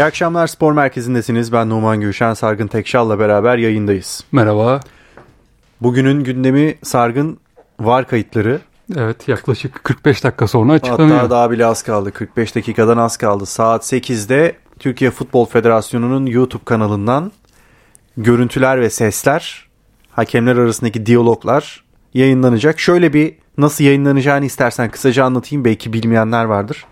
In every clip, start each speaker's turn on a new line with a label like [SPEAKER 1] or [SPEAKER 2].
[SPEAKER 1] İyi akşamlar Spor Merkezi'ndesiniz. Ben Numan Gülşen Sargın Tekşal'la beraber yayındayız.
[SPEAKER 2] Merhaba.
[SPEAKER 1] Bugünün gündemi Sargın var kayıtları.
[SPEAKER 2] Evet yaklaşık 45 dakika sonra açıklanıyor.
[SPEAKER 1] Hatta daha bile az kaldı. 45 dakikadan az kaldı. Saat 8'de Türkiye Futbol Federasyonu'nun YouTube kanalından görüntüler ve sesler, hakemler arasındaki diyaloglar yayınlanacak. Şöyle bir nasıl yayınlanacağını istersen kısaca anlatayım. Belki bilmeyenler vardır.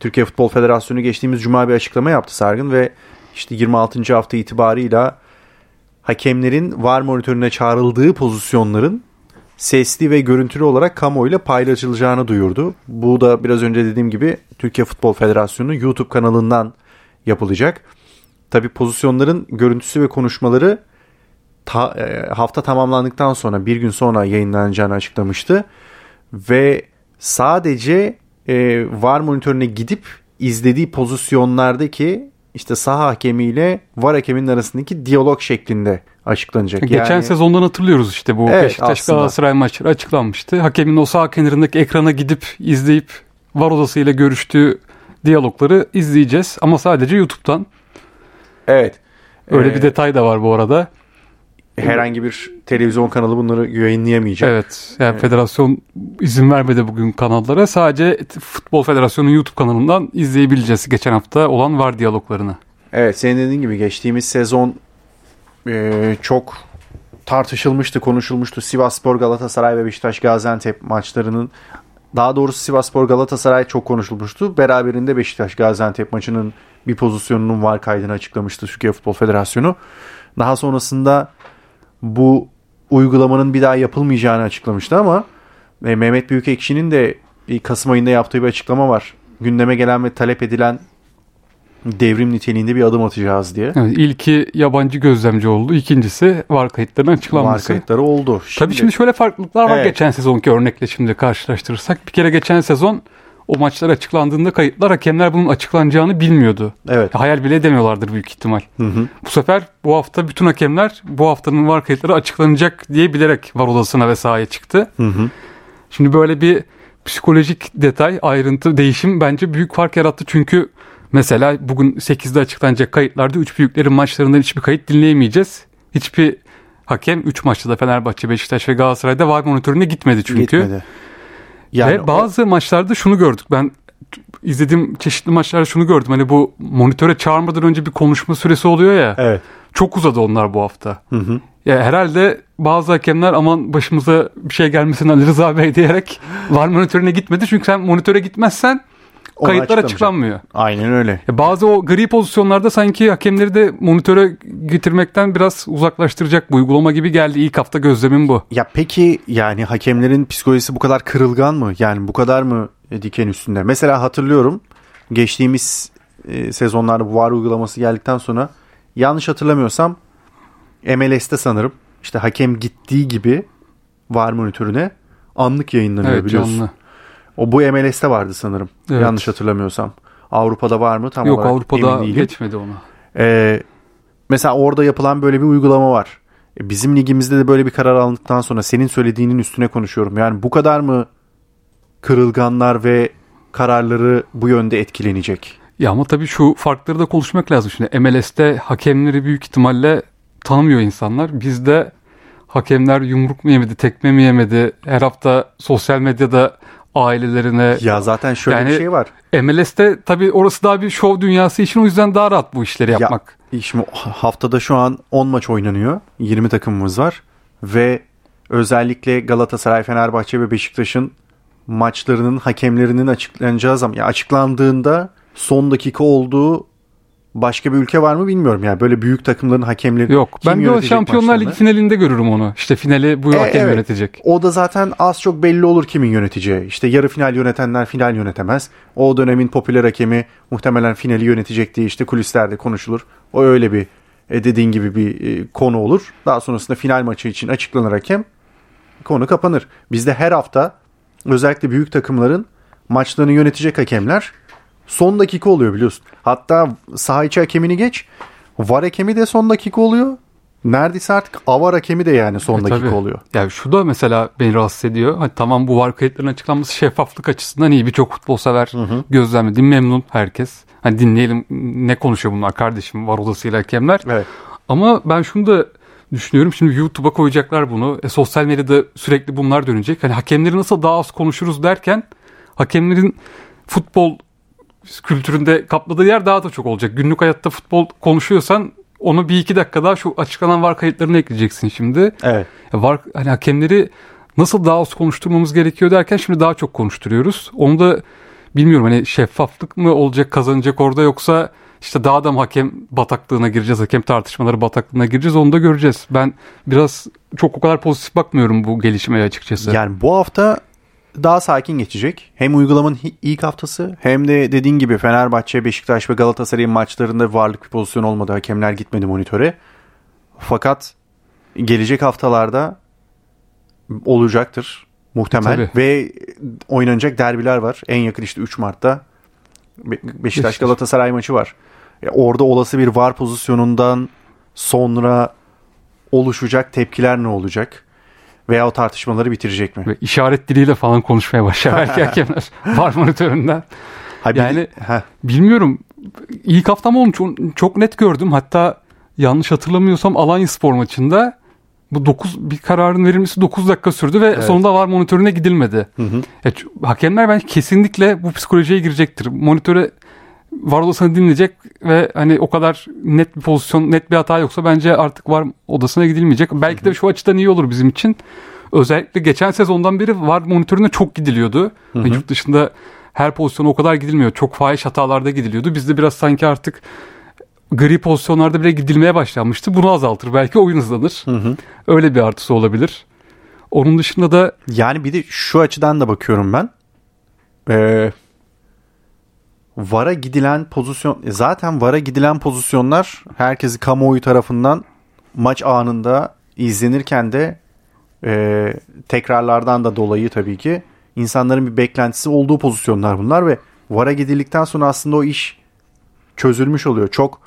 [SPEAKER 1] Türkiye Futbol Federasyonu geçtiğimiz cuma bir açıklama yaptı Sargın ve işte 26. hafta itibarıyla hakemlerin VAR monitörüne çağrıldığı pozisyonların sesli ve görüntülü olarak kamuoyuyla paylaşılacağını duyurdu. Bu da biraz önce dediğim gibi Türkiye Futbol Federasyonu YouTube kanalından yapılacak. Tabi pozisyonların görüntüsü ve konuşmaları ta, e, hafta tamamlandıktan sonra bir gün sonra yayınlanacağını açıklamıştı. Ve sadece e, VAR monitörüne gidip izlediği pozisyonlardaki işte saha hakemiyle VAR hakeminin arasındaki diyalog şeklinde açıklanacak.
[SPEAKER 2] Geçen
[SPEAKER 1] yani,
[SPEAKER 2] sezondan hatırlıyoruz işte bu
[SPEAKER 1] Evet,
[SPEAKER 2] Beşiktaş. Galatasaray maçları açıklanmıştı. Hakemin o sağ kenarındaki ekrana gidip izleyip VAR odasıyla görüştüğü diyalogları izleyeceğiz ama sadece YouTube'dan.
[SPEAKER 1] Evet.
[SPEAKER 2] Öyle
[SPEAKER 1] Ee,
[SPEAKER 2] bir detay da var bu arada.
[SPEAKER 1] Herhangi bir televizyon kanalı bunları yayınlayamayacak.
[SPEAKER 2] Evet. Yani federasyon izin vermedi bugün kanallara. Sadece Futbol Federasyonu YouTube kanalından izleyebileceğiz geçen hafta olan VAR diyaloglarını.
[SPEAKER 1] Evet senin dediğin gibi geçtiğimiz sezon e, çok tartışılmıştı, konuşulmuştu. Sivasspor, Galatasaray ve Beşiktaş Gaziantep maçlarının daha doğrusu Sivasspor Galatasaray çok konuşulmuştu. Beraberinde Beşiktaş Gaziantep maçının bir pozisyonunun var kaydını açıklamıştı Türkiye Futbol Federasyonu. Daha sonrasında bu uygulamanın bir daha yapılmayacağını açıklamıştı ama e, Mehmet Büyükekşi'nin de Kasım ayında yaptığı bir açıklama var. Gündeme gelen ve talep edilen devrim niteliğinde bir adım atacağız diye.
[SPEAKER 2] Evet, ilki yabancı gözlemci oldu. İkincisi VAR kayıtlarının
[SPEAKER 1] Var
[SPEAKER 2] açıklanması.
[SPEAKER 1] kayıtları oldu.
[SPEAKER 2] Tabii şimdi şöyle farklılıklar var
[SPEAKER 1] Evet.
[SPEAKER 2] geçen sezonki örnekle şimdi karşılaştırırsak. Bir kere geçen sezon o maçlar açıklandığında kayıtlar hakemler bunun açıklanacağını bilmiyordu.
[SPEAKER 1] Evet.
[SPEAKER 2] Hayal bile edemiyorlardır büyük ihtimal.
[SPEAKER 1] Hı hı.
[SPEAKER 2] Bu sefer bu hafta bütün hakemler bu haftanın var kayıtları açıklanacak diye bilerek var odasına ve sahaya çıktı.
[SPEAKER 1] Hı hı.
[SPEAKER 2] Şimdi böyle bir psikolojik detay, ayrıntı, değişim bence büyük fark yarattı. Çünkü mesela bugün 8'de açıklanacak kayıtlarda 3 büyüklerin maçlarından hiçbir kayıt dinleyemeyeceğiz. Hiçbir hakem 3 maçta da Fenerbahçe, Beşiktaş ve Galatasaray'da var monitörüne gitmedi çünkü.
[SPEAKER 1] Gitmedi. Yani
[SPEAKER 2] ve bazı maçlarda şunu gördük. Ben izlediğim çeşitli maçlarda şunu gördüm. Hani bu monitöre çağırmadan önce bir konuşma süresi oluyor ya.
[SPEAKER 1] Evet.
[SPEAKER 2] Çok uzadı onlar bu hafta.
[SPEAKER 1] Hı hı.
[SPEAKER 2] Ya herhalde bazı hakemler aman başımıza bir şey gelmesin Ali Rıza Bey diyerek var monitörüne gitmedi. Çünkü sen monitöre gitmezsen
[SPEAKER 1] Onu
[SPEAKER 2] kayıtlar açıklanmıyor.
[SPEAKER 1] Aynen öyle.
[SPEAKER 2] Ya bazı o gri pozisyonlarda sanki hakemleri de monitöre getirmekten biraz uzaklaştıracak bu uygulama gibi geldi. İlk hafta gözlemim bu.
[SPEAKER 1] Ya peki yani hakemlerin psikolojisi bu kadar kırılgan mı? Yani bu kadar mı e, diken üstünde? Mesela hatırlıyorum geçtiğimiz e, sezonlarda bu VAR uygulaması geldikten sonra yanlış hatırlamıyorsam MLS'te sanırım işte hakem gittiği gibi VAR monitörüne anlık yayınlanıyor
[SPEAKER 2] Evet
[SPEAKER 1] biliyorsun.
[SPEAKER 2] canlı.
[SPEAKER 1] O bu MLS'te vardı sanırım.
[SPEAKER 2] Evet.
[SPEAKER 1] Yanlış hatırlamıyorsam. Avrupa'da var mı tam
[SPEAKER 2] Yok
[SPEAKER 1] olarak
[SPEAKER 2] Avrupa'da
[SPEAKER 1] emin
[SPEAKER 2] geçmedi ona.
[SPEAKER 1] Ee, mesela orada yapılan böyle bir uygulama var. E, Bizim ligimizde de böyle bir karar alındıktan sonra senin söylediğinin üstüne konuşuyorum. Yani bu kadar mı kırılganlar ve kararları bu yönde etkilenecek?
[SPEAKER 2] Ya ama tabii şu farkları da konuşmak lazım. Şimdi MLS'te hakemleri büyük ihtimalle tanımıyor insanlar. Bizde hakemler yumruk mu yemedi, tekme mi yemedi? Her hafta sosyal medyada ailelerine
[SPEAKER 1] Ya zaten şöyle
[SPEAKER 2] Yani-
[SPEAKER 1] bir şey var.
[SPEAKER 2] MLS'te tabii orası daha bir şov dünyası için o yüzden daha rahat bu işleri yapmak.
[SPEAKER 1] Ya, şimdi haftada şu an 10 maç oynanıyor. 20 takımımız var. Ve özellikle Galatasaray, Fenerbahçe ve Beşiktaş'ın maçlarının hakemlerinin açıklanacağı zaman ya açıklandığında son dakika olduğu başka bir ülke var mı bilmiyorum. Yani böyle büyük takımların hakemleri
[SPEAKER 2] Yok
[SPEAKER 1] kim
[SPEAKER 2] ben de o Şampiyonlar Ligi
[SPEAKER 1] maçlarını?
[SPEAKER 2] finalinde görürüm onu. İşte finali bu
[SPEAKER 1] E,
[SPEAKER 2] hakem
[SPEAKER 1] evet.
[SPEAKER 2] yönetecek.
[SPEAKER 1] O da zaten az çok belli olur kimin yöneteceği. İşte yarı final yönetenler final yönetemez. O dönemin popüler hakemi muhtemelen finali yönetecek diye işte kulislerde konuşulur. O öyle bir e, dediğin gibi bir e, konu olur. Daha sonrasında final maçı için açıklanır hakem. Konu kapanır. Bizde her hafta özellikle büyük takımların maçlarını yönetecek hakemler son dakika oluyor biliyorsun. Hatta saha içi hakemini geç. VAR hakemi de son dakika oluyor. neredeyse artık avar hakemi de yani son
[SPEAKER 2] E,
[SPEAKER 1] dakika
[SPEAKER 2] tabii.
[SPEAKER 1] oluyor.
[SPEAKER 2] Yani şu da mesela beni rahatsız ediyor. Hani tamam bu var kayıtların açıklanması şeffaflık açısından iyi. Birçok futbol sever gözlemledi. Memnun herkes. Hani dinleyelim ne konuşuyor bunlar kardeşim var odasıyla hakemler.
[SPEAKER 1] Evet.
[SPEAKER 2] Ama ben şunu da düşünüyorum. Şimdi YouTube'a koyacaklar bunu. E, sosyal medyada sürekli bunlar dönecek. Hani hakemleri nasıl daha az konuşuruz derken hakemlerin futbol kültüründe kapladığı yer daha da çok olacak. Günlük hayatta futbol konuşuyorsan onu bir iki dakika daha şu açıklanan var kayıtlarını ekleyeceksin şimdi.
[SPEAKER 1] Evet.
[SPEAKER 2] Var hani hakemleri nasıl daha az konuşturmamız gerekiyor derken şimdi daha çok konuşturuyoruz. Onu da bilmiyorum hani şeffaflık mı olacak kazanacak orada yoksa işte daha da mı hakem bataklığına gireceğiz, hakem tartışmaları bataklığına gireceğiz onu da göreceğiz. Ben biraz çok o kadar pozitif bakmıyorum bu gelişmeye açıkçası.
[SPEAKER 1] Yani bu hafta daha sakin geçecek. Hem uygulamanın ilk haftası hem de dediğin gibi Fenerbahçe, Beşiktaş ve Galatasaray'ın maçlarında varlık bir pozisyon olmadı. Hakemler gitmedi monitöre. Fakat gelecek haftalarda olacaktır muhtemel
[SPEAKER 2] Tabii.
[SPEAKER 1] ve oynanacak derbiler var. En yakın işte 3 Mart'ta Be- Beşiktaş
[SPEAKER 2] Beşiktaş.
[SPEAKER 1] Galatasaray maçı var. Ya orada olası bir var pozisyonundan sonra oluşacak tepkiler ne olacak? Veya o tartışmaları bitirecek mi?
[SPEAKER 2] Ve işaret diliyle falan konuşmaya başlar belki hakemler. var monitöründen.
[SPEAKER 1] Ha,
[SPEAKER 2] Yani-
[SPEAKER 1] Heh,
[SPEAKER 2] Bilmiyorum. İlk haftam onu çok, çok net gördüm. Hatta yanlış hatırlamıyorsam Alanya Spor maçında bu 9 bir kararın verilmesi 9 dakika sürdü ve
[SPEAKER 1] Evet.
[SPEAKER 2] sonunda var monitörüne gidilmedi.
[SPEAKER 1] Hı hı.
[SPEAKER 2] Ya ç- hakemler bence kesinlikle bu psikolojiye girecektir. Monitöre var odasını dinleyecek ve hani o kadar net bir pozisyon, net bir hata yoksa bence artık var odasına gidilmeyecek. Belki de şu açıdan iyi olur bizim için. Özellikle geçen sezondan beri var monitörüne çok gidiliyordu. Ve Yurt dışında her pozisyona o kadar gidilmiyor. Çok fahiş hatalarda gidiliyordu. Bizde biraz sanki artık gri pozisyonlarda bile gidilmeye başlanmıştı. Bunu azaltır. Belki oyun hızlanır. Öyle bir artısı olabilir. Onun dışında da
[SPEAKER 1] Yani bir de şu açıdan da bakıyorum ben. Ee, VAR'a gidilen pozisyon e, zaten VAR'a gidilen pozisyonlar herkesi kamuoyu tarafından maç anında izlenirken de e, tekrarlardan da dolayı tabii ki insanların bir beklentisi olduğu pozisyonlar bunlar ve VAR'a gidildikten sonra aslında o iş çözülmüş oluyor. Çok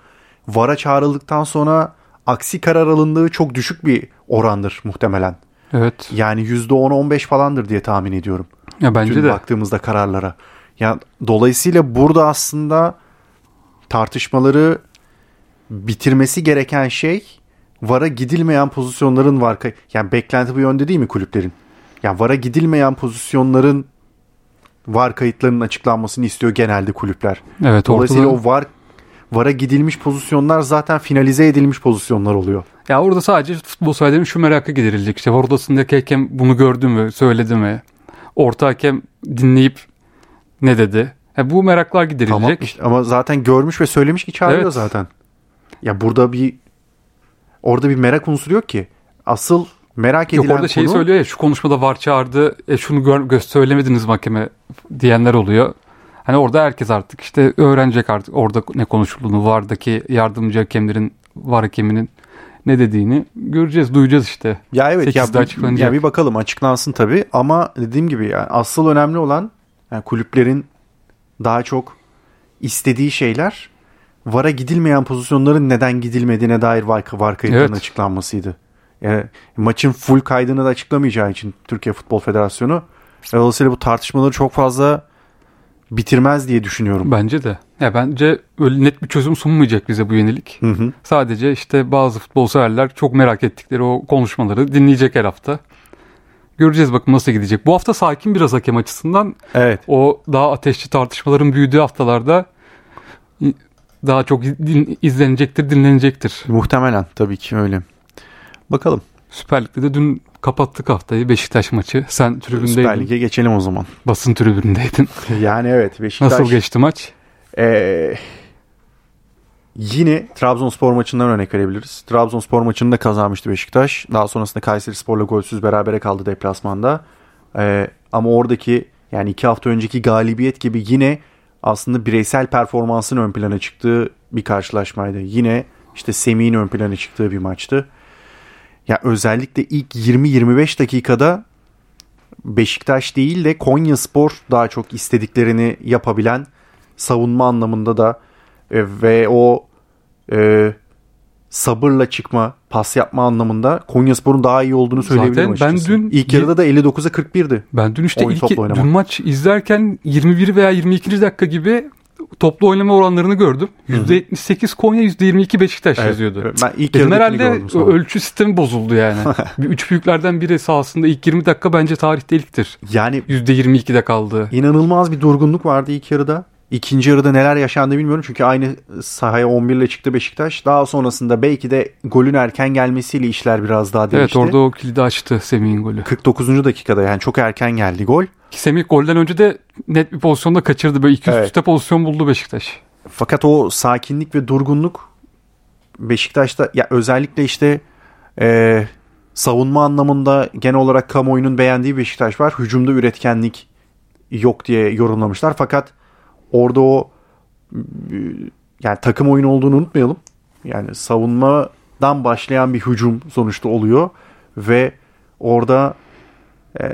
[SPEAKER 1] VAR'a çağrıldıktan sonra aksi karar alındığı çok düşük bir orandır muhtemelen.
[SPEAKER 2] evet
[SPEAKER 1] Yani %10-15 falandır diye tahmin ediyorum.
[SPEAKER 2] ya bence
[SPEAKER 1] Tüm
[SPEAKER 2] de
[SPEAKER 1] baktığımızda kararlara. Yani dolayısıyla burada aslında tartışmaları bitirmesi gereken şey VAR'a gidilmeyen pozisyonların var. Yani beklenti bu yönde değil mi kulüplerin? Yani VAR'a gidilmeyen pozisyonların VAR kayıtlarının açıklanmasını istiyor genelde kulüpler.
[SPEAKER 2] Evet
[SPEAKER 1] Dolayısıyla
[SPEAKER 2] ortada,
[SPEAKER 1] o VAR VAR'a gidilmiş pozisyonlar zaten finalize edilmiş pozisyonlar oluyor.
[SPEAKER 2] ya orada sadece futbol severlerin şu merakı giderilecek. İşte var odasındaki hakem bunu gördü mü, söyledi mi? Orta hakem dinleyip ne dedi? Ya bu meraklar giderilecek.
[SPEAKER 1] Tamam işte ama zaten görmüş ve söylemiş ki çağırıyor
[SPEAKER 2] Evet.
[SPEAKER 1] zaten. Ya burada bir orada bir merak unsuru yok ki. Asıl merak edilen
[SPEAKER 2] Yok orada şeyi
[SPEAKER 1] konu
[SPEAKER 2] söylüyor ya şu konuşmada var çağırdı e şunu gör, gö- söylemediniz mahkeme diyenler oluyor. Hani orada herkes artık işte öğrenecek artık orada ne konuşulduğunu vardaki yardımcı hakemlerin var hakeminin ne dediğini göreceğiz duyacağız işte.
[SPEAKER 1] ya evet ya,
[SPEAKER 2] 8'de
[SPEAKER 1] bir- ya bir bakalım açıklansın tabii ama dediğim gibi yani asıl önemli olan yani kulüplerin daha çok istediği şeyler VAR'a gidilmeyen pozisyonların neden gidilmediğine dair var, var kayıtlarının
[SPEAKER 2] Evet.
[SPEAKER 1] açıklanmasıydı. Yani maçın full kaydını da açıklamayacağı için Türkiye Futbol Federasyonu dolayısıyla bu tartışmaları çok fazla bitirmez diye düşünüyorum.
[SPEAKER 2] Bence de. Ya bence öyle net bir çözüm sunmayacak bize bu yenilik.
[SPEAKER 1] Hı hı.
[SPEAKER 2] Sadece işte bazı futbol severler çok merak ettikleri o konuşmaları dinleyecek her hafta. Göreceğiz bakın nasıl gidecek. Bu hafta sakin biraz hakem açısından.
[SPEAKER 1] Evet.
[SPEAKER 2] O daha ateşli tartışmaların büyüdüğü haftalarda daha çok izlenecektir, dinlenecektir.
[SPEAKER 1] Muhtemelen tabii ki öyle. Bakalım.
[SPEAKER 2] Süper Lig'de de dün kapattık haftayı Beşiktaş maçı. Sen
[SPEAKER 1] Süper
[SPEAKER 2] tribündeydin.
[SPEAKER 1] Lig'e geçelim o zaman.
[SPEAKER 2] Basın tribündeydin.
[SPEAKER 1] Yani evet Beşiktaş
[SPEAKER 2] Nasıl geçti maç?
[SPEAKER 1] Ee, yine Trabzonspor maçından örnek verebiliriz. Trabzonspor maçını da kazanmıştı Beşiktaş. Daha sonrasında Kayseri Spor'la golsüz berabere kaldı deplasmanda. Ee, ama oradaki yani iki hafta önceki galibiyet gibi yine aslında bireysel performansın ön plana çıktığı bir karşılaşmaydı. Yine işte Semih'in ön plana çıktığı bir maçtı. Ya özellikle ilk 20-25 dakikada Beşiktaş değil de Konya Spor daha çok istediklerini yapabilen savunma anlamında da e, ve o e, sabırla çıkma, pas yapma anlamında Konyaspor'un daha iyi olduğunu söyleyebilirim
[SPEAKER 2] Zaten ben
[SPEAKER 1] açıkçası.
[SPEAKER 2] dün-
[SPEAKER 1] İlk yarıda da 59'a 41'di.
[SPEAKER 2] Ben dün işte
[SPEAKER 1] Oyun
[SPEAKER 2] ilk, dün maç izlerken 21 veya 22. dakika gibi toplu oynama oranlarını gördüm. %78 Konya, %22 Beşiktaş yazıyordu.
[SPEAKER 1] Ben ilk
[SPEAKER 2] Dedim herhalde ölçü sistemi bozuldu yani. Bir Üç büyüklerden biri sahasında ilk 20 dakika bence tarihte ilktir.
[SPEAKER 1] Yani
[SPEAKER 2] %22'de kaldı.
[SPEAKER 1] inanılmaz bir durgunluk vardı ilk yarıda. İkinci yarıda neler yaşandı bilmiyorum. Çünkü aynı sahaya 11 ile çıktı Beşiktaş. Daha sonrasında belki de golün erken gelmesiyle işler biraz daha
[SPEAKER 2] Evet
[SPEAKER 1] değişti.
[SPEAKER 2] orada o kilidi açtı Semih'in golü.
[SPEAKER 1] 49. dakikada yani çok erken geldi gol.
[SPEAKER 2] Ki Semih golden önce de net bir pozisyonda kaçırdı. Böyle iki üst
[SPEAKER 1] Evet.
[SPEAKER 2] üste pozisyon buldu Beşiktaş.
[SPEAKER 1] Fakat o sakinlik ve durgunluk Beşiktaş'ta ya özellikle işte e, savunma anlamında genel olarak kamuoyunun beğendiği Beşiktaş var. Hücumda üretkenlik yok diye yorumlamışlar. Fakat orada o yani takım oyunu olduğunu unutmayalım. Yani savunmadan başlayan bir hücum sonuçta oluyor ve orada e,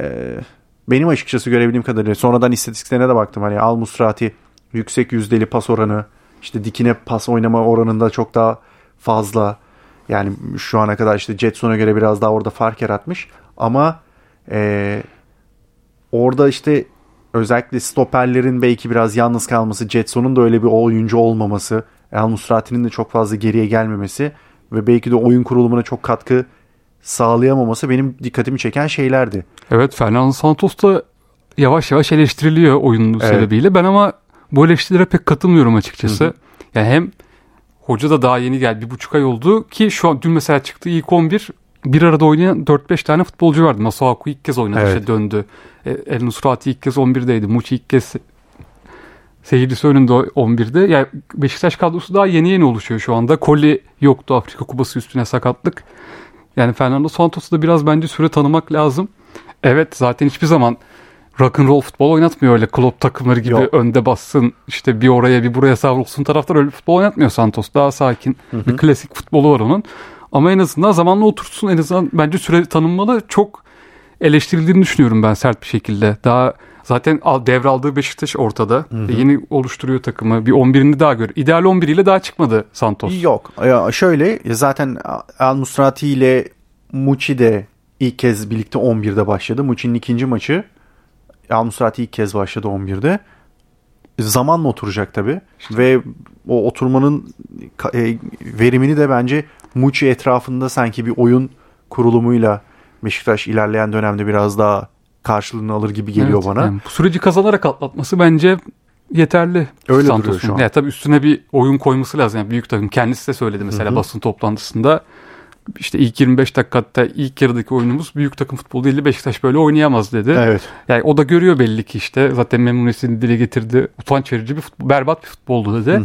[SPEAKER 1] benim açıkçası görebildiğim kadarıyla sonradan istatistiklerine de baktım. Hani Al Musrati yüksek yüzdeli pas oranı işte dikine pas oynama oranında çok daha fazla. Yani şu ana kadar işte Jetson'a göre biraz daha orada fark yaratmış. Ama e, orada işte özellikle stoperlerin belki biraz yalnız kalması, Jetson'un da öyle bir oyuncu olmaması, El Musrati'nin de çok fazla geriye gelmemesi ve belki de oyun kurulumuna çok katkı sağlayamaması benim dikkatimi çeken şeylerdi.
[SPEAKER 2] Evet Fernando Santos da yavaş yavaş eleştiriliyor oyunun
[SPEAKER 1] Evet.
[SPEAKER 2] sebebiyle. Ben ama bu eleştirilere pek katılmıyorum açıkçası. Yani hem hoca da daha yeni geldi. Bir buçuk ay oldu ki şu an dün mesela çıktı ilk 11 bir arada oynayan 4-5 tane futbolcu vardı. Masuaku ilk kez oynadı
[SPEAKER 1] Evet.
[SPEAKER 2] işte döndü. E, El Nusrati ilk kez 11'deydi. Muçi ilk kez seyircisi önünde 11'de. Yani Beşiktaş kadrosu daha yeni yeni oluşuyor şu anda. Koli yoktu Afrika Kupası üstüne sakatlık. Yani Fernando Santos'u da biraz bence süre tanımak lazım. Evet zaten hiçbir zaman rock and roll futbol oynatmıyor öyle club takımları gibi
[SPEAKER 1] Yok.
[SPEAKER 2] önde bassın işte bir oraya bir buraya savrulsun taraftar öyle futbol oynatmıyor Santos. Daha sakin bir klasik futbolu var onun. Ama en azından zamanla otursun en azından bence süre tanınmalı. Çok eleştirildiğini düşünüyorum ben sert bir şekilde. Daha zaten al- devraldığı Beşiktaş ortada. E, Yeni oluşturuyor takımı. Bir 11'ini daha gör. İdeal 11 ile daha çıkmadı Santos.
[SPEAKER 1] Yok. Ya şöyle zaten Al Musrati ile Muçi de ilk kez birlikte 11'de başladı. Muçi'nin ikinci maçı Al Musrati ilk kez başladı 11'de. Zamanla oturacak tabii. Ve o oturmanın e, verimini de bence Muçi etrafında sanki bir oyun kurulumuyla Beşiktaş ilerleyen dönemde biraz daha karşılığını alır gibi geliyor
[SPEAKER 2] Evet,
[SPEAKER 1] bana.
[SPEAKER 2] yani bu süreci kazanarak atlatması bence yeterli.
[SPEAKER 1] Öyle
[SPEAKER 2] Santos'un.
[SPEAKER 1] duruyor şu an.
[SPEAKER 2] Ya tabii üstüne bir oyun koyması lazım. Yani büyük takım kendisi de söyledi mesela basın toplantısında. İşte ilk 25 dakikada ilk yarıdaki oyunumuz büyük takım futbolu değildi. Beşiktaş böyle oynayamaz dedi.
[SPEAKER 1] Evet.
[SPEAKER 2] Yani o da görüyor belli ki işte. Zaten memnuniyetini dile getirdi. Utanç verici bir futbol, berbat bir futboldu dedi.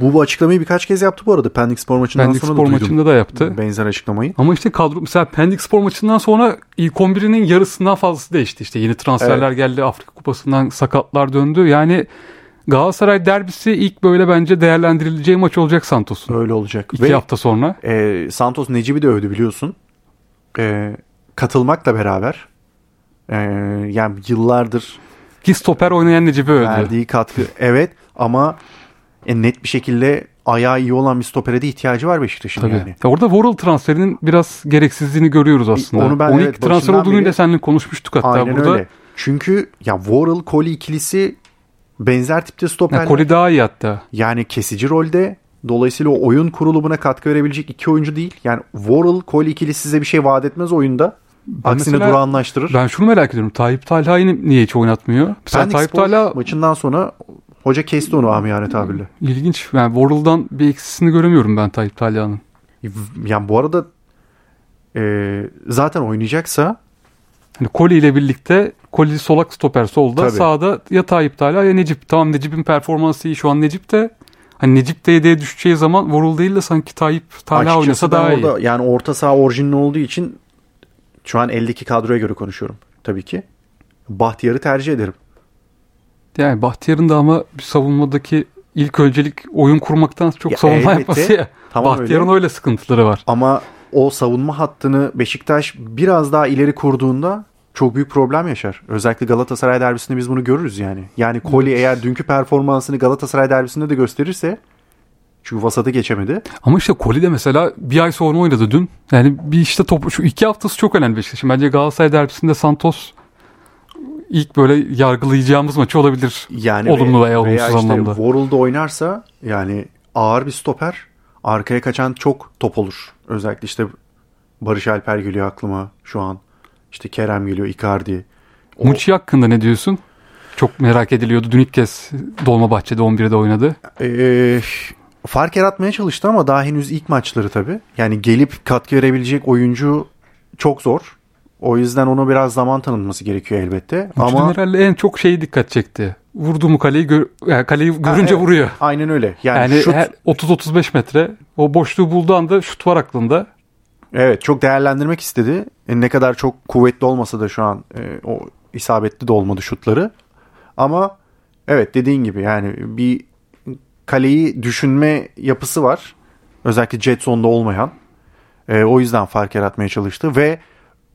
[SPEAKER 1] Bu açıklamayı birkaç kez yaptı bu arada. Pendik Spor maçından
[SPEAKER 2] Pendik
[SPEAKER 1] sonra
[SPEAKER 2] Spor
[SPEAKER 1] da duydum
[SPEAKER 2] maçında da yaptı.
[SPEAKER 1] benzer açıklamayı.
[SPEAKER 2] Ama işte kadro mesela Pendik Spor maçından sonra ilk 11'inin yarısından fazlası değişti. İşte yeni transferler geldi. Afrika Kupası'ndan sakatlar döndü. Yani Galatasaray derbisi ilk böyle bence değerlendirileceği maç olacak Santos'un.
[SPEAKER 1] Öyle olacak.
[SPEAKER 2] İki
[SPEAKER 1] Ve
[SPEAKER 2] hafta sonra.
[SPEAKER 1] e, Santos Necip'i de övdü biliyorsun. E, katılmakla beraber e, yani yıllardır
[SPEAKER 2] Ki stoper oynayan Necip'i övdü.
[SPEAKER 1] verdiği katkı evet ama e, net bir şekilde ayağı iyi olan bir stopere de ihtiyacı var Beşiktaş'ın
[SPEAKER 2] Tabii.
[SPEAKER 1] yani.
[SPEAKER 2] Ya Orada Worrell transferinin biraz gereksizliğini görüyoruz aslında.
[SPEAKER 1] Onu ben
[SPEAKER 2] Onu
[SPEAKER 1] evet,
[SPEAKER 2] ilk transfer olduğunu
[SPEAKER 1] beri-
[SPEAKER 2] da seninle konuşmuştuk hatta
[SPEAKER 1] Aynen
[SPEAKER 2] burada.
[SPEAKER 1] öyle. Çünkü ya Worrell Koli ikilisi benzer tipte stoperler.
[SPEAKER 2] Ya Koli daha iyi hatta.
[SPEAKER 1] Yani kesici rolde dolayısıyla o oyun kurulumuna katkı verebilecek iki oyuncu değil. Yani Worrell Koli ikilisi size bir şey vaat etmez oyunda. Aksine
[SPEAKER 2] mesela-
[SPEAKER 1] durağanlaştırır.
[SPEAKER 2] Ben şunu merak ediyorum. Tayyip Talha'yı niye hiç oynatmıyor? Mesela
[SPEAKER 1] Pendik
[SPEAKER 2] Tayyip
[SPEAKER 1] Spor
[SPEAKER 2] Talha
[SPEAKER 1] maçından sonra hoca kesti onu amiyane tabirle.
[SPEAKER 2] ilginç. Yani Worrell'dan bir eksisini göremiyorum ben Tayyip Talha'nın.
[SPEAKER 1] Yani bu arada e, zaten oynayacaksa
[SPEAKER 2] Hani Koli ile birlikte Koli solak stoper solda
[SPEAKER 1] Tabii.
[SPEAKER 2] sağda ya Tayyip Talha ya Necip. Tamam Necip'in performansı iyi şu an Necip de hani Necip de yedeğe düşeceği zaman Worrell değil de sanki Tayyip Talha
[SPEAKER 1] açıkçası
[SPEAKER 2] oynasa daha iyi.
[SPEAKER 1] orada yani orta saha orijinli olduğu için şu an eldeki kadroya göre konuşuyorum tabii ki. Bahtiyar'ı tercih ederim.
[SPEAKER 2] Yani Bahtiyar'ın da ama bir savunmadaki ilk öncelik oyun kurmaktan çok
[SPEAKER 1] Ya
[SPEAKER 2] savunma
[SPEAKER 1] elbette.
[SPEAKER 2] yapması ya.
[SPEAKER 1] Tamam
[SPEAKER 2] Bahtiyar'ın
[SPEAKER 1] öyle.
[SPEAKER 2] öyle sıkıntıları var.
[SPEAKER 1] Ama o savunma hattını Beşiktaş biraz daha ileri kurduğunda çok büyük problem yaşar. Özellikle Galatasaray derbisinde biz bunu görürüz yani. Yani Koli eğer dünkü performansını Galatasaray derbisinde de gösterirse Çünkü vasatı geçemedi.
[SPEAKER 2] Ama işte Koli de mesela bir ay sonra oynadı dün. Yani bir işte top şu iki haftası çok önemli Beşiktaş'ın. Bence Galatasaray derbisinde Santos ilk böyle yargılayacağımız maçı olabilir.
[SPEAKER 1] Yani
[SPEAKER 2] Olumlu veya olumsuz
[SPEAKER 1] işte
[SPEAKER 2] anlamda.
[SPEAKER 1] World'da oynarsa yani ağır bir stoper arkaya kaçan çok top olur. Özellikle işte Barış Alper geliyor aklıma şu an. İşte Kerem geliyor, Icardi. O-
[SPEAKER 2] Muçi hakkında ne diyorsun? Çok merak ediliyordu. Dün ilk kez Dolmabahçe'de 11'de oynadı.
[SPEAKER 1] Ee, fark yaratmaya çalıştı ama daha henüz ilk maçları tabii. Yani gelip katkı verebilecek oyuncu çok zor. O yüzden ona biraz zaman tanınması gerekiyor elbette.
[SPEAKER 2] Muçi
[SPEAKER 1] ama
[SPEAKER 2] herhalde en çok şeyi dikkat çekti. Vurdu mu kaleyi, gör, yani kaleyi görünce
[SPEAKER 1] evet.
[SPEAKER 2] vuruyor.
[SPEAKER 1] aynen öyle. Yani,
[SPEAKER 2] Yani,
[SPEAKER 1] şut,
[SPEAKER 2] her 30-35 metre o boşluğu bulduğu anda şut var aklında.
[SPEAKER 1] evet çok değerlendirmek istedi. E, ne kadar çok kuvvetli olmasa da şu an e, o isabetli de olmadı şutları. Ama evet dediğin gibi yani bir kaleyi düşünme yapısı var. Özellikle jet zone'da olmayan. E, o yüzden fark yaratmaya çalıştı ve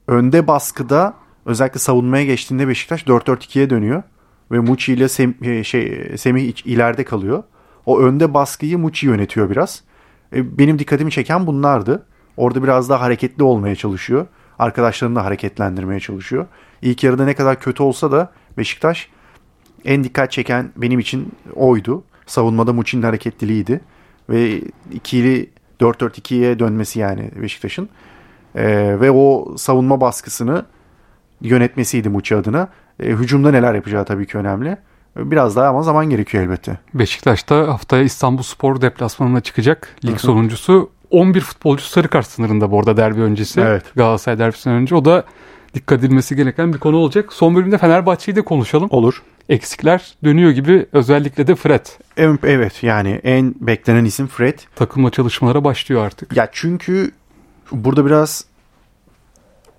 [SPEAKER 1] önde baskıda özellikle savunmaya geçtiğinde Beşiktaş 4-4-2'ye dönüyor ve Muçi ile Sem- e, şey Semih iç- ileride kalıyor. O önde baskıyı Muçi yönetiyor biraz. E, benim dikkatimi çeken bunlardı. Orada biraz daha hareketli olmaya çalışıyor. Arkadaşlarını da hareketlendirmeye çalışıyor. İlk yarıda ne kadar kötü olsa da Beşiktaş en dikkat çeken benim için oydu. Savunmada Muçi'nin hareketliliğiydi. Ve ikili 4-4-2'ye dönmesi yani Beşiktaş'ın. Ee, ve o savunma baskısını yönetmesiydi Muçi adına. Ee, hücumda neler yapacağı tabii ki önemli. Biraz daha ama zaman gerekiyor elbette.
[SPEAKER 2] Beşiktaş'ta haftaya İstanbul Spor deplasmanına çıkacak. Lig sonuncusu 11 futbolcu sarı kart sınırında bu arada derbi öncesi.
[SPEAKER 1] Evet.
[SPEAKER 2] Galatasaray derbisinden önce. O da dikkat edilmesi gereken bir konu olacak. Son bölümde Fenerbahçe'yi de konuşalım.
[SPEAKER 1] Olur.
[SPEAKER 2] Eksikler dönüyor gibi özellikle de Fred.
[SPEAKER 1] Evet yani en beklenen isim Fred.
[SPEAKER 2] Takımla çalışmalara başlıyor artık.
[SPEAKER 1] Ya çünkü burada biraz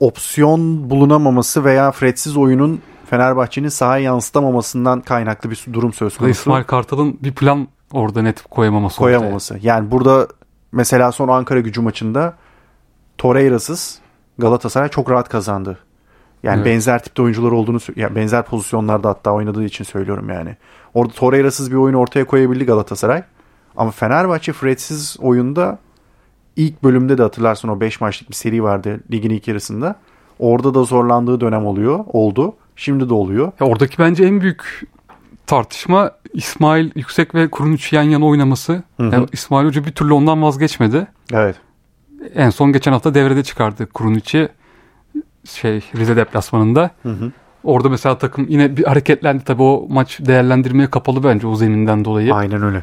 [SPEAKER 1] opsiyon bulunamaması veya Fred'siz oyunun Fenerbahçe'nin sahaya yansıtamamasından kaynaklı bir durum söz konusu.
[SPEAKER 2] İsmail Kartal'ın bir plan orada net koyamaması. ortaya.
[SPEAKER 1] koyamaması. Yani burada mesela son Ankara gücü maçında Torreira'sız Galatasaray çok rahat kazandı. Yani
[SPEAKER 2] Evet.
[SPEAKER 1] benzer tipte oyuncular olduğunu yani benzer pozisyonlarda hatta oynadığı için söylüyorum yani. Orada Torreira'sız bir oyun ortaya koyabildi Galatasaray. Ama Fenerbahçe Fred'siz oyunda ilk bölümde de hatırlarsın o 5 maçlık bir seri vardı ligin ilk yarısında. Orada da zorlandığı dönem oluyor. Oldu. Şimdi de oluyor.
[SPEAKER 2] Ya oradaki bence en büyük tartışma İsmail Yüksek ve Kurunic yan yana oynaması.
[SPEAKER 1] Hı hı.
[SPEAKER 2] Yani İsmail Hoca bir türlü ondan vazgeçmedi.
[SPEAKER 1] Evet.
[SPEAKER 2] En son geçen hafta devrede çıkardı Kurunic'i şey Rize deplasmanında.
[SPEAKER 1] Hı hı.
[SPEAKER 2] Orada mesela takım yine bir hareketlendi tabii o maç değerlendirmeye kapalı bence o zeminden dolayı.
[SPEAKER 1] Aynen öyle.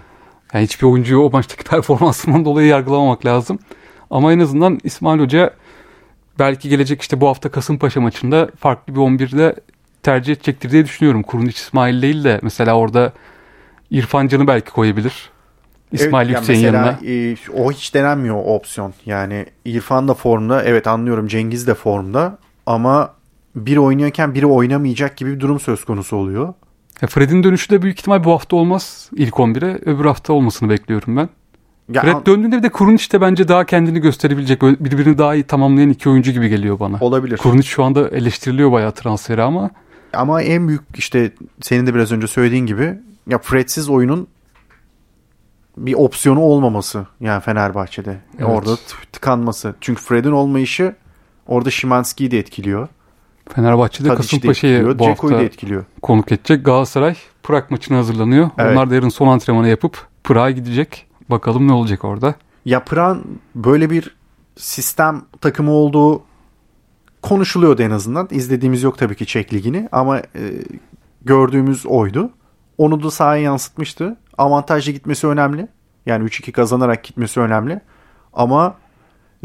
[SPEAKER 2] Yani hiçbir oyuncuyu o maçtaki performansından dolayı yargılamamak lazım. Ama en azından İsmail Hoca belki gelecek işte bu hafta Kasımpaşa maçında farklı bir 11'de tercih edecektir diye düşünüyorum. Kurunic İsmail değil de mesela orada İrfan Can'ı belki koyabilir. İsmail
[SPEAKER 1] Evet,
[SPEAKER 2] Yüksek'in
[SPEAKER 1] mesela,
[SPEAKER 2] yanına.
[SPEAKER 1] e, o hiç denenmiyor o opsiyon. Yani İrfan da formda. Evet anlıyorum Cengiz de formda. Ama biri oynuyorken biri oynamayacak gibi bir durum söz konusu oluyor.
[SPEAKER 2] Ya Fred'in dönüşü de büyük ihtimal bu hafta olmaz ilk 11'e. Öbür hafta olmasını bekliyorum ben.
[SPEAKER 1] Ya,
[SPEAKER 2] Fred döndüğünde bir de Kurunic de bence daha kendini gösterebilecek. Böyle birbirini daha iyi tamamlayan iki oyuncu gibi geliyor bana.
[SPEAKER 1] olabilir.
[SPEAKER 2] Kurunic şu anda eleştiriliyor bayağı transferi ama
[SPEAKER 1] Ama en büyük işte senin de biraz önce söylediğin gibi ya Fred'siz oyunun bir opsiyonu olmaması yani Fenerbahçe'de.
[SPEAKER 2] Evet.
[SPEAKER 1] Orada tıkanması. Çünkü Fred'in olmayışı orada Şimanski'yi de etkiliyor.
[SPEAKER 2] Fenerbahçe'de Kasımpaşa'yı bu
[SPEAKER 1] Ceko'yu
[SPEAKER 2] hafta
[SPEAKER 1] etkiliyor.
[SPEAKER 2] konuk edecek. Galatasaray Prag maçına hazırlanıyor.
[SPEAKER 1] Evet.
[SPEAKER 2] Onlar da yarın son antrenmanı yapıp Prag'a gidecek. Bakalım ne olacak orada.
[SPEAKER 1] Yapıran böyle bir sistem takımı olduğu konuşuluyordu en azından. İzlediğimiz yok tabii ki Çek Ligi'ni ama e, gördüğümüz oydu. Onu da sahaya yansıtmıştı. Avantajlı gitmesi önemli. Yani 3-2 kazanarak gitmesi önemli. Ama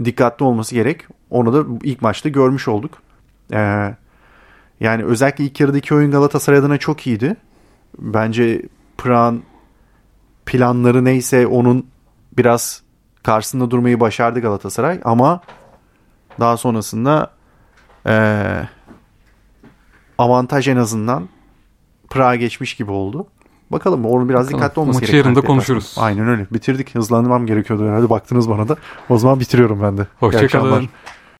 [SPEAKER 1] dikkatli olması gerek. Onu da ilk maçta görmüş olduk. Ee, yani özellikle ilk yarıdaki oyun Galatasaray adına çok iyiydi. Bence Pran planları neyse onun biraz karşısında durmayı başardı Galatasaray ama daha sonrasında eee, avantaj en azından Prag'a geçmiş gibi oldu. Bakalım onu biraz
[SPEAKER 2] Bakalım.
[SPEAKER 1] dikkatli olması gerekiyor. Deplasman.
[SPEAKER 2] konuşuruz.
[SPEAKER 1] Aynen öyle. Bitirdik. Hızlanmam gerekiyordu herhalde. Baktınız bana da. O zaman bitiriyorum ben de.
[SPEAKER 2] Hoşçakalın.